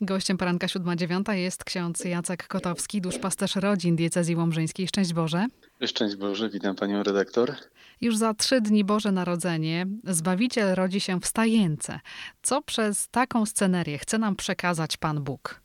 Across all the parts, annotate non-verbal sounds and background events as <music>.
Gościem poranka 7.9 jest ksiądz Jacek Kotowski, duszpasterz rodzin diecezji łomżyńskiej. Szczęść Boże. Szczęść Boże, witam panią redaktor. Już za trzy dni Boże Narodzenie Zbawiciel rodzi się w Stajence. Co przez taką scenerię chce nam przekazać Pan Bóg?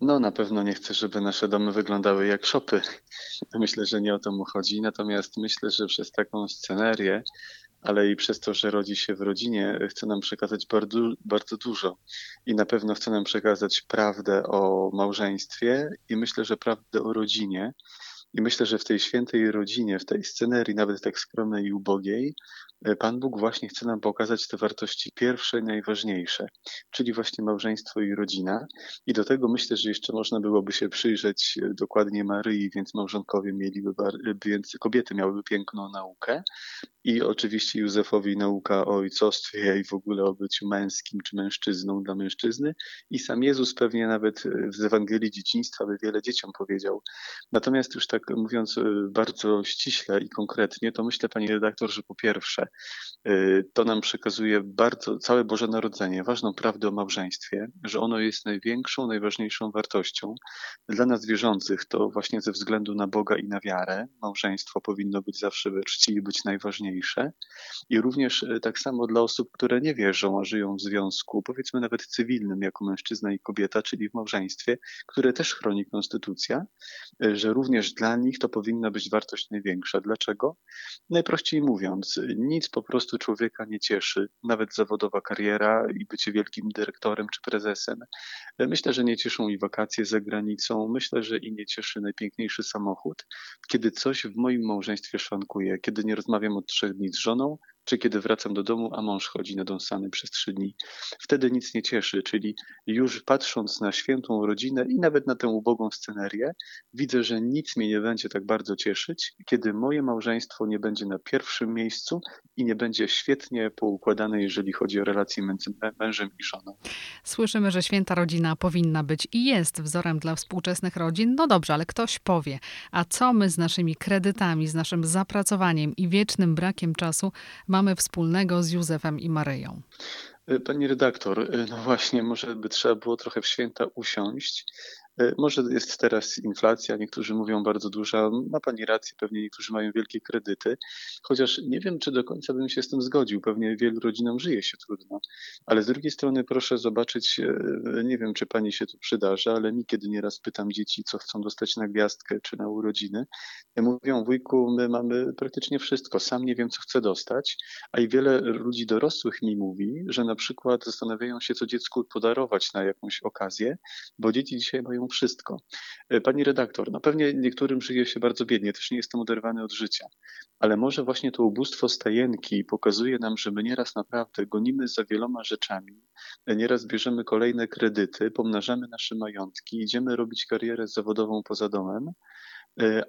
No, na pewno nie chcę, żeby nasze domy wyglądały jak szopy. <laughs> Myślę, że nie o to mu chodzi. Natomiast myślę, że przez taką scenerię ale i przez to, że rodzi się w rodzinie, chce nam przekazać bardzo, bardzo dużo. I na pewno chce nam przekazać prawdę o małżeństwie i myślę, że prawdę o rodzinie. I myślę, że w tej świętej rodzinie, w tej scenerii, nawet tak skromnej i ubogiej, E, Pan Bóg właśnie chce nam pokazać te wartości pierwsze, najważniejsze, czyli właśnie małżeństwo i rodzina. I do tego myślę, że jeszcze można byłoby się przyjrzeć e, dokładnie Maryi, więc małżonkowie mieliby, e, więc kobiety miałyby piękną naukę i oczywiście Józefowi nauka o ojcostwie i w ogóle o byciu męskim czy mężczyzną dla mężczyzny. I sam Jezus pewnie nawet z Ewangelii Dzieciństwa by wiele dzieciom powiedział. Natomiast już tak mówiąc bardzo ściśle i konkretnie, to myślę, pani redaktor, że po pierwsze, Y, to nam przekazuje bardzo całe Boże Narodzenie, ważną prawdę o małżeństwie, że ono jest największą, najważniejszą wartością dla nas wierzących. To właśnie ze względu na Boga i na wiarę małżeństwo powinno być zawsze we czci i być najważniejsze. I również y, tak samo dla osób, które nie wierzą, a żyją w związku, powiedzmy nawet cywilnym, jako mężczyzna i kobieta, czyli w małżeństwie, które też chroni konstytucja, y, że również dla nich to powinna być wartość największa. Dlaczego? Najprościej mówiąc, nic po prostu człowieka nie cieszy, nawet zawodowa kariera i bycie wielkim dyrektorem czy prezesem. Myślę, że nie cieszą i wakacje za granicą, myślę, że i nie cieszy najpiękniejszy samochód, kiedy coś w moim małżeństwie szwankuje, kiedy nie rozmawiam od trzech dni z żoną, czy kiedy wracam do domu, a mąż chodzi nadąsany przez trzy dni. Wtedy nic nie cieszy, czyli już patrząc na świętą rodzinę i nawet na tę ubogą scenerię, widzę, że nic mnie nie będzie tak bardzo cieszyć, kiedy moje małżeństwo nie będzie na pierwszym miejscu i nie będzie świetnie poukładane, jeżeli chodzi o relacje między mężem i żoną. Słyszymy, że święta rodzina powinna być i jest wzorem dla współczesnych rodzin. No dobrze, ale ktoś powie, a co my z naszymi kredytami, z naszym zapracowaniem i wiecznym brakiem czasu mamy wspólnego z Józefem i Maryją? Pani redaktor, no właśnie, może by trzeba było trochę w święta usiąść może jest teraz inflacja, niektórzy mówią bardzo duża, ma Pani rację, pewnie niektórzy mają wielkie kredyty, chociaż nie wiem, czy do końca bym się z tym zgodził. Pewnie wielu rodzinom żyje się trudno, ale z drugiej strony proszę zobaczyć, e, nie wiem, czy Pani się tu przydarza, ale mi kiedy nieraz pytam dzieci, co chcą dostać na gwiazdkę czy na urodziny, mówią, wujku, my mamy praktycznie wszystko, sam nie wiem, co chcę dostać, a i wiele ludzi dorosłych mi mówi, że na przykład zastanawiają się, co dziecku podarować na jakąś okazję, bo dzieci dzisiaj mają wszystko. E, pani redaktor, no pewnie niektórym żyje się bardzo biednie, też nie jestem oderwany od życia, ale może właśnie to ubóstwo stajenki pokazuje nam, że my nieraz naprawdę gonimy za wieloma rzeczami, e, nieraz bierzemy kolejne kredyty, pomnażamy nasze majątki, idziemy robić karierę zawodową poza domem,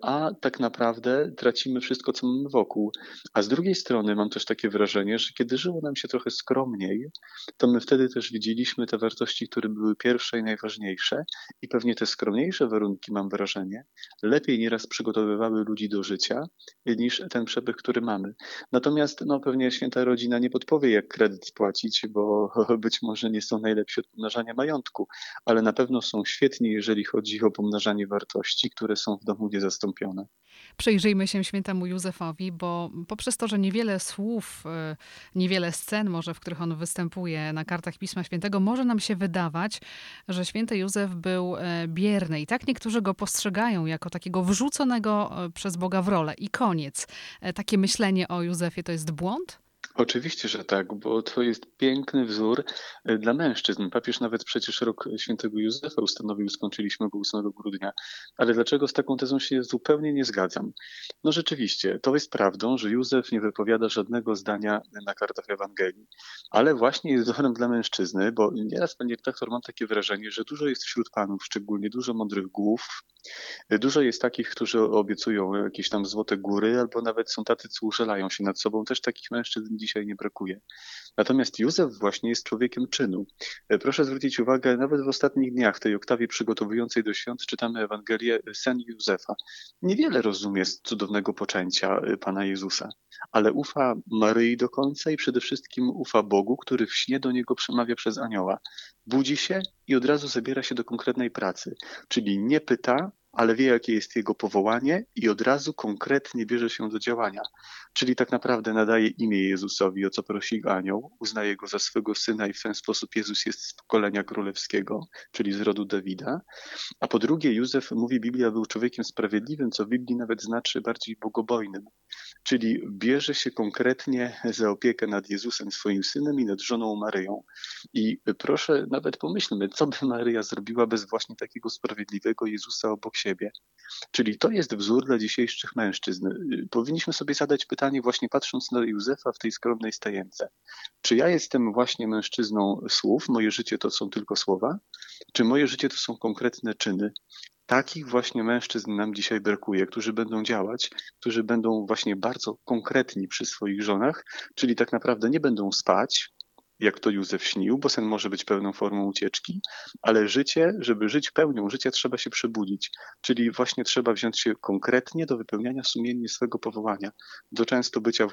a tak naprawdę tracimy wszystko, co mamy wokół. A z drugiej strony mam też takie wrażenie, że kiedy żyło nam się trochę skromniej, to my wtedy też widzieliśmy te wartości, które były pierwsze i najważniejsze, i pewnie te skromniejsze warunki, mam wrażenie, lepiej nieraz przygotowywały ludzi do życia niż ten przepych, który mamy. Natomiast no, pewnie święta rodzina nie podpowie, jak kredyt spłacić, bo <laughs> być może nie są najlepsi od pomnażania majątku, ale na pewno są świetni, jeżeli chodzi o pomnażanie wartości, które są w domu niezastąpione. Przyjrzyjmy się świętemu Józefowi, bo poprzez to, że niewiele słów, e, niewiele scen może, w których on występuje na kartach Pisma Świętego, może nam się wydawać, że święty Józef był e, bierny i tak niektórzy go postrzegają jako takiego wrzuconego e, przez Boga w rolę i koniec. Takie myślenie o Józefie to jest błąd? Oczywiście, że tak, bo to jest piękny wzór e, dla mężczyzn. Papież nawet przecież rok świętego Józefa ustanowił, skończyliśmy go 8 grudnia. Ale dlaczego z taką tezą się zupełnie nie zgadzam? No rzeczywiście, to jest prawdą, że Józef nie wypowiada żadnego zdania na kartach Ewangelii, ale właśnie jest wzorem dla mężczyzny, bo nieraz, panie redaktor, mam takie wrażenie, że dużo jest wśród panów, szczególnie dużo mądrych głów, Dużo jest takich, którzy obiecują jakieś tam złote góry, albo nawet są tacy, co użelają się nad sobą. Też takich mężczyzn dzisiaj nie brakuje. Natomiast Józef właśnie jest człowiekiem czynu. Proszę zwrócić uwagę, nawet w ostatnich dniach, w tej oktawie przygotowującej do świąt, czytamy Ewangelię sen Józefa. Niewiele rozumie z cudownego poczęcia Pana Jezusa, ale ufa Maryi do końca i przede wszystkim ufa Bogu, który w śnie do niego przemawia przez anioła. Budzi się i od razu zabiera się do konkretnej pracy, czyli nie pyta, ale wie, jakie jest jego powołanie i od razu konkretnie bierze się do działania. Czyli tak naprawdę nadaje imię Jezusowi, o co prosi anioł, uznaje go za swego syna i w ten sposób Jezus jest z pokolenia królewskiego, czyli z rodu Dawida. A po drugie, Józef, mówi Biblia, był człowiekiem sprawiedliwym, co w Biblii nawet znaczy bardziej bogobojnym. Czyli bierze się konkretnie za opiekę nad Jezusem, swoim synem i nad żoną Maryją. I proszę, nawet pomyślmy, co by Maryja zrobiła bez właśnie takiego sprawiedliwego Jezusa obok siebie. Czyli to jest wzór dla dzisiejszych mężczyzn. Powinniśmy sobie zadać pytanie, właśnie patrząc na Józefa w tej skromnej stajence. Czy ja jestem właśnie mężczyzną słów, moje życie to są tylko słowa, czy moje życie to są konkretne czyny? Takich właśnie mężczyzn nam dzisiaj brakuje, którzy będą działać, którzy będą właśnie bardzo konkretni przy swoich żonach, czyli tak naprawdę nie będą spać, jak to Józef śnił, bo sen może być pełną formą ucieczki, ale życie, żeby żyć pełnią życia, trzeba się przebudzić. Czyli właśnie trzeba wziąć się konkretnie do wypełniania sumiennie swego powołania, do często bycia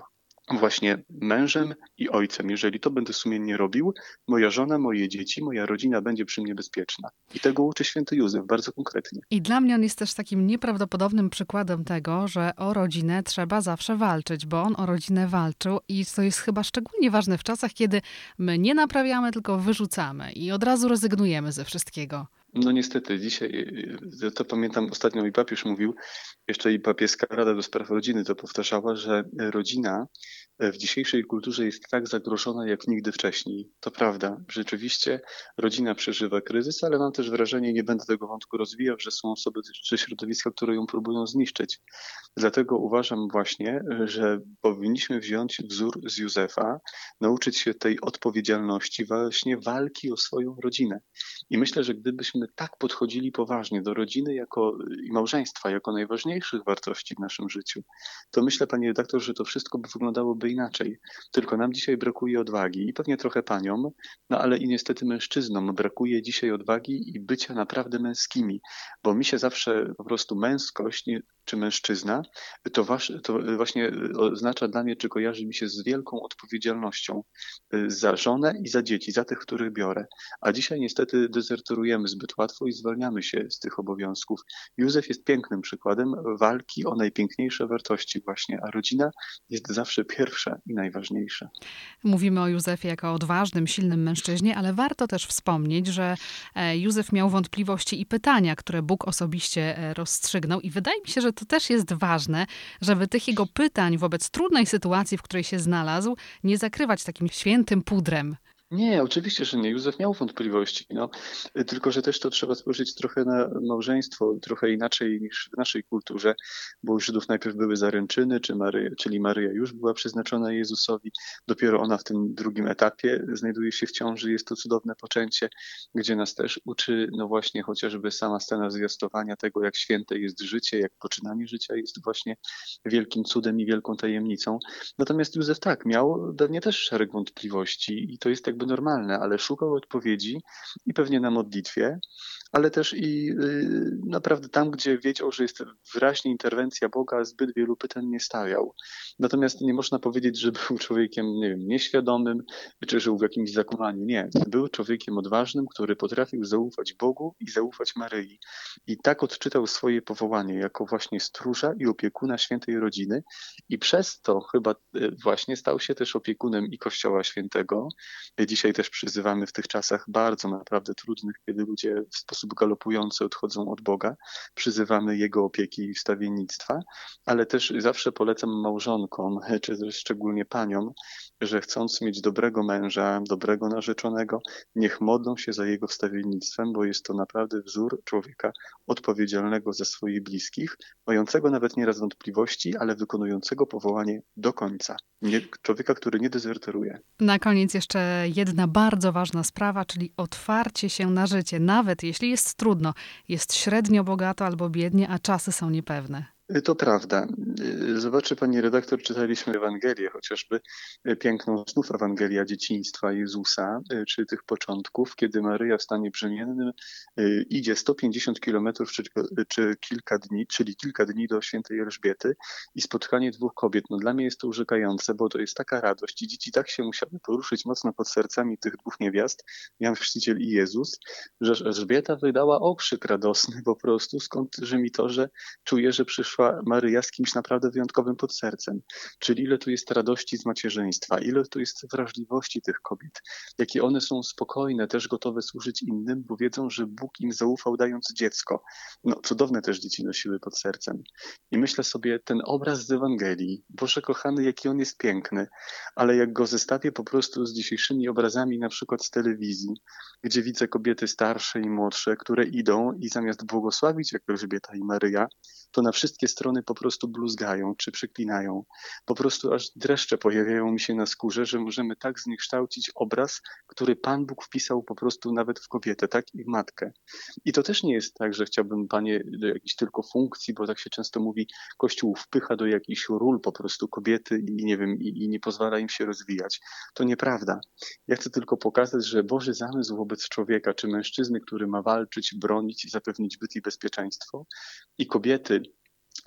właśnie mężem i ojcem. Jeżeli to będę sumiennie robił, moja żona, moje dzieci, moja rodzina będzie przy mnie bezpieczna. I tego uczy święty Józef bardzo konkretnie. I dla mnie on jest też takim nieprawdopodobnym przykładem tego, że o rodzinę trzeba zawsze walczyć, bo on o rodzinę walczył i to jest chyba szczególnie ważne w czasach, kiedy my nie naprawiamy, tylko wyrzucamy i od razu rezygnujemy ze wszystkiego. No niestety, dzisiaj, to pamiętam ostatnio i papież mówił, jeszcze i papieska Rada do Spraw Rodziny to powtarzała, że rodzina w dzisiejszej kulturze jest tak zagrożona jak nigdy wcześniej. To prawda, rzeczywiście rodzina przeżywa kryzys, ale mam też wrażenie, nie będę tego wątku rozwijał, że są osoby czy środowiska, które ją próbują zniszczyć. Dlatego uważam właśnie, że powinniśmy wziąć wzór z Józefa, nauczyć się tej odpowiedzialności, właśnie walki o swoją rodzinę. I myślę, że gdybyśmy tak podchodzili poważnie do rodziny jako, i małżeństwa jako najważniejszych wartości w naszym życiu, to myślę, panie redaktor, że to wszystko by wyglądałoby inaczej. Tylko nam dzisiaj brakuje odwagi i pewnie trochę paniom, no ale i niestety mężczyznom brakuje dzisiaj odwagi i bycia naprawdę męskimi, bo mi się zawsze po prostu męskość czy mężczyzna, to, to właśnie oznacza dla mnie, czy kojarzy mi się z wielką odpowiedzialnością y, za żonę i za dzieci, za tych, których biorę. A dzisiaj niestety dezerterujemy zbyt łatwo i zwalniamy się z tych obowiązków. Józef jest pięknym przykładem walki o najpiękniejsze wartości właśnie, a rodzina jest zawsze pierwsza i najważniejsza. Mówimy o Józefie jako odważnym, silnym mężczyźnie, ale warto też wspomnieć, że e, Józef miał wątpliwości i pytania, które Bóg osobiście e, rozstrzygnął i wydaje mi się, że to też jest ważne, żeby tych jego pytań wobec trudnej sytuacji, w której się znalazł, nie zakrywać takim świętym pudrem. Nie, oczywiście, że nie. Józef miał wątpliwości, no, tylko że też to trzeba spojrzeć trochę na małżeństwo, trochę inaczej niż w naszej kulturze, bo u Żydów najpierw były zaręczyny, czy Maryja, czyli Maryja już była przeznaczona Jezusowi, dopiero ona w tym drugim etapie znajduje się w ciąży, jest to cudowne poczęcie, gdzie nas też uczy, no właśnie chociażby sama scena zwiastowania tego, jak święte jest życie, jak poczynanie życia jest właśnie wielkim cudem i wielką tajemnicą. Natomiast Józef tak, miał pewnie też szereg wątpliwości i to jest jak jakby normalne, ale szukał odpowiedzi i pewnie na modlitwie, ale też i y, naprawdę tam, gdzie wiedział, że jest wyraźnie interwencja Boga, zbyt wielu pytań nie stawiał. Natomiast nie można powiedzieć, że był człowiekiem, nie wiem, nieświadomym, czy żył w jakimś zakłamaniu. Nie, był człowiekiem odważnym, który potrafił zaufać Bogu i zaufać Maryi. I tak odczytał swoje powołanie jako właśnie stróża i opiekuna świętej rodziny i przez to chyba y, właśnie stał się też opiekunem i Kościoła Świętego. Dzisiaj też przyzywamy w tych czasach bardzo naprawdę trudnych, kiedy ludzie w sposób sposób galopujący odchodzą od Boga. Przyzywamy Jego opieki i wstawiennictwa, ale też zawsze polecam małżonkom, <laughs> czy szczególnie paniom, że chcąc mieć dobrego męża, dobrego narzeczonego, niech modlą się za jego wstawiennictwem, bo jest to naprawdę wzór człowieka odpowiedzialnego za swoich bliskich, mającego nawet nieraz wątpliwości, ale wykonującego powołanie do końca. Nie, człowieka, który nie dezerteruje. Na koniec jeszcze jedna bardzo ważna sprawa, czyli otwarcie się na życie, nawet jeśli jest trudno, jest średnio bogato albo biednie, a czasy są niepewne. To prawda. Zobaczy pani redaktor, czytaliśmy Ewangelię, chociażby piękną znów Ewangelia dzieciństwa Jezusa, czy tych początków, kiedy Maryja w stanie brzemiennym idzie 150 kilometrów czy, czy kilka dni, czyli kilka dni do świętej Elżbiety i spotkanie dwóch kobiet. No dla mnie jest to urzekające, bo to jest taka radość i dzieci tak się musiały poruszyć mocno pod sercami tych dwóch niewiast, Jan Chrzciciel i Jezus, że Elżbieta wydała okrzyk radosny po prostu, skąd, że mi to, że czuje, że przyszła Maryja z kimś naprawdę wyjątkowym pod sercem. Czyli ile tu jest radości z macierzyństwa, ile tu jest wrażliwości tych kobiet, jakie one są spokojne, też gotowe służyć innym, bo wiedzą, że Bóg im zaufał dając dziecko. No, cudowne też dzieci nosiły pod sercem. I myślę sobie, ten obraz z Ewangelii, Boże kochany, jaki on jest piękny, ale jak go zestawię po prostu z dzisiejszymi obrazami, na przykład z telewizji, gdzie widzę kobiety starsze i młodsze, które idą i zamiast błogosławić jak Elżbieta i Maryja, to na wszystkie strony po prostu bluzgają czy przyklinają. Po prostu aż dreszcze pojawiają mi się na skórze, że możemy tak zniekształcić obraz, który Pan Bóg wpisał po prostu nawet w kobietę, tak i w matkę. I to też nie jest tak, że chciałbym Panie do jakichś tylko funkcji, bo tak się często mówi, Kościół wpycha do jakichś ról po prostu kobiety i nie wiem, i, i nie pozwala im się rozwijać. To nieprawda. Ja chcę tylko pokazać, że Boży zamysł wobec człowieka, czy mężczyzny, który ma walczyć, bronić, zapewnić byt i bezpieczeństwo, i kobiety,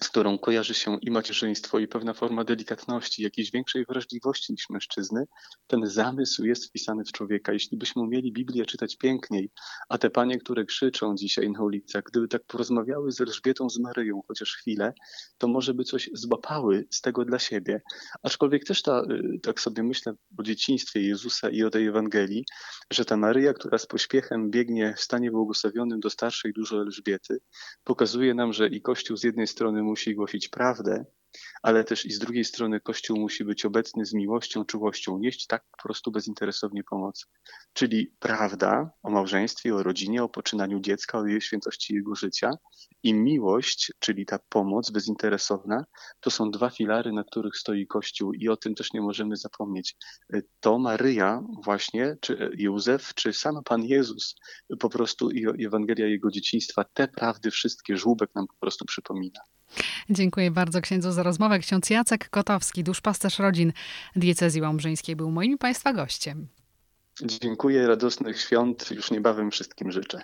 z którą kojarzy się i macierzyństwo, i pewna forma delikatności, jakiejś większej wrażliwości niż mężczyzny, ten zamysł jest wpisany w człowieka. Jeśli byśmy umieli Biblię czytać piękniej, a te panie, które krzyczą dzisiaj na ulicach, gdyby tak porozmawiały z Elżbietą, z Maryją chociaż chwilę, to może by coś złapały z tego dla siebie. Aczkolwiek też ta, y, tak sobie myślę o dzieciństwie Jezusa i o tej Ewangelii, że ta Maryja, która z pośpiechem biegnie w stanie błogosławionym do starszej dużo Elżbiety, pokazuje nam, że i Kościół z jednej strony musi głosić prawdę, ale też i z drugiej strony Kościół musi być obecny z miłością, czułością, nieść tak po prostu bezinteresownie pomoc. Czyli prawda o małżeństwie, o rodzinie, o poczynaniu dziecka, o jej świętości jego życia i miłość, czyli ta pomoc bezinteresowna, to są dwa filary, na których stoi Kościół i o tym też nie możemy zapomnieć. To Maryja właśnie, czy Józef, czy sam Pan Jezus, po prostu i Ewangelia jego dzieciństwa, te prawdy wszystkie żłóbek nam po prostu przypomina. Dziękuję bardzo księdzu za rozmowę. Ksiądz Jacek Kotowski, duszpasterz rodzin diecezji łomżyńskiej, był moim Państwa gościem. Dziękuję, radosnych świąt. Już niebawem wszystkim życzę.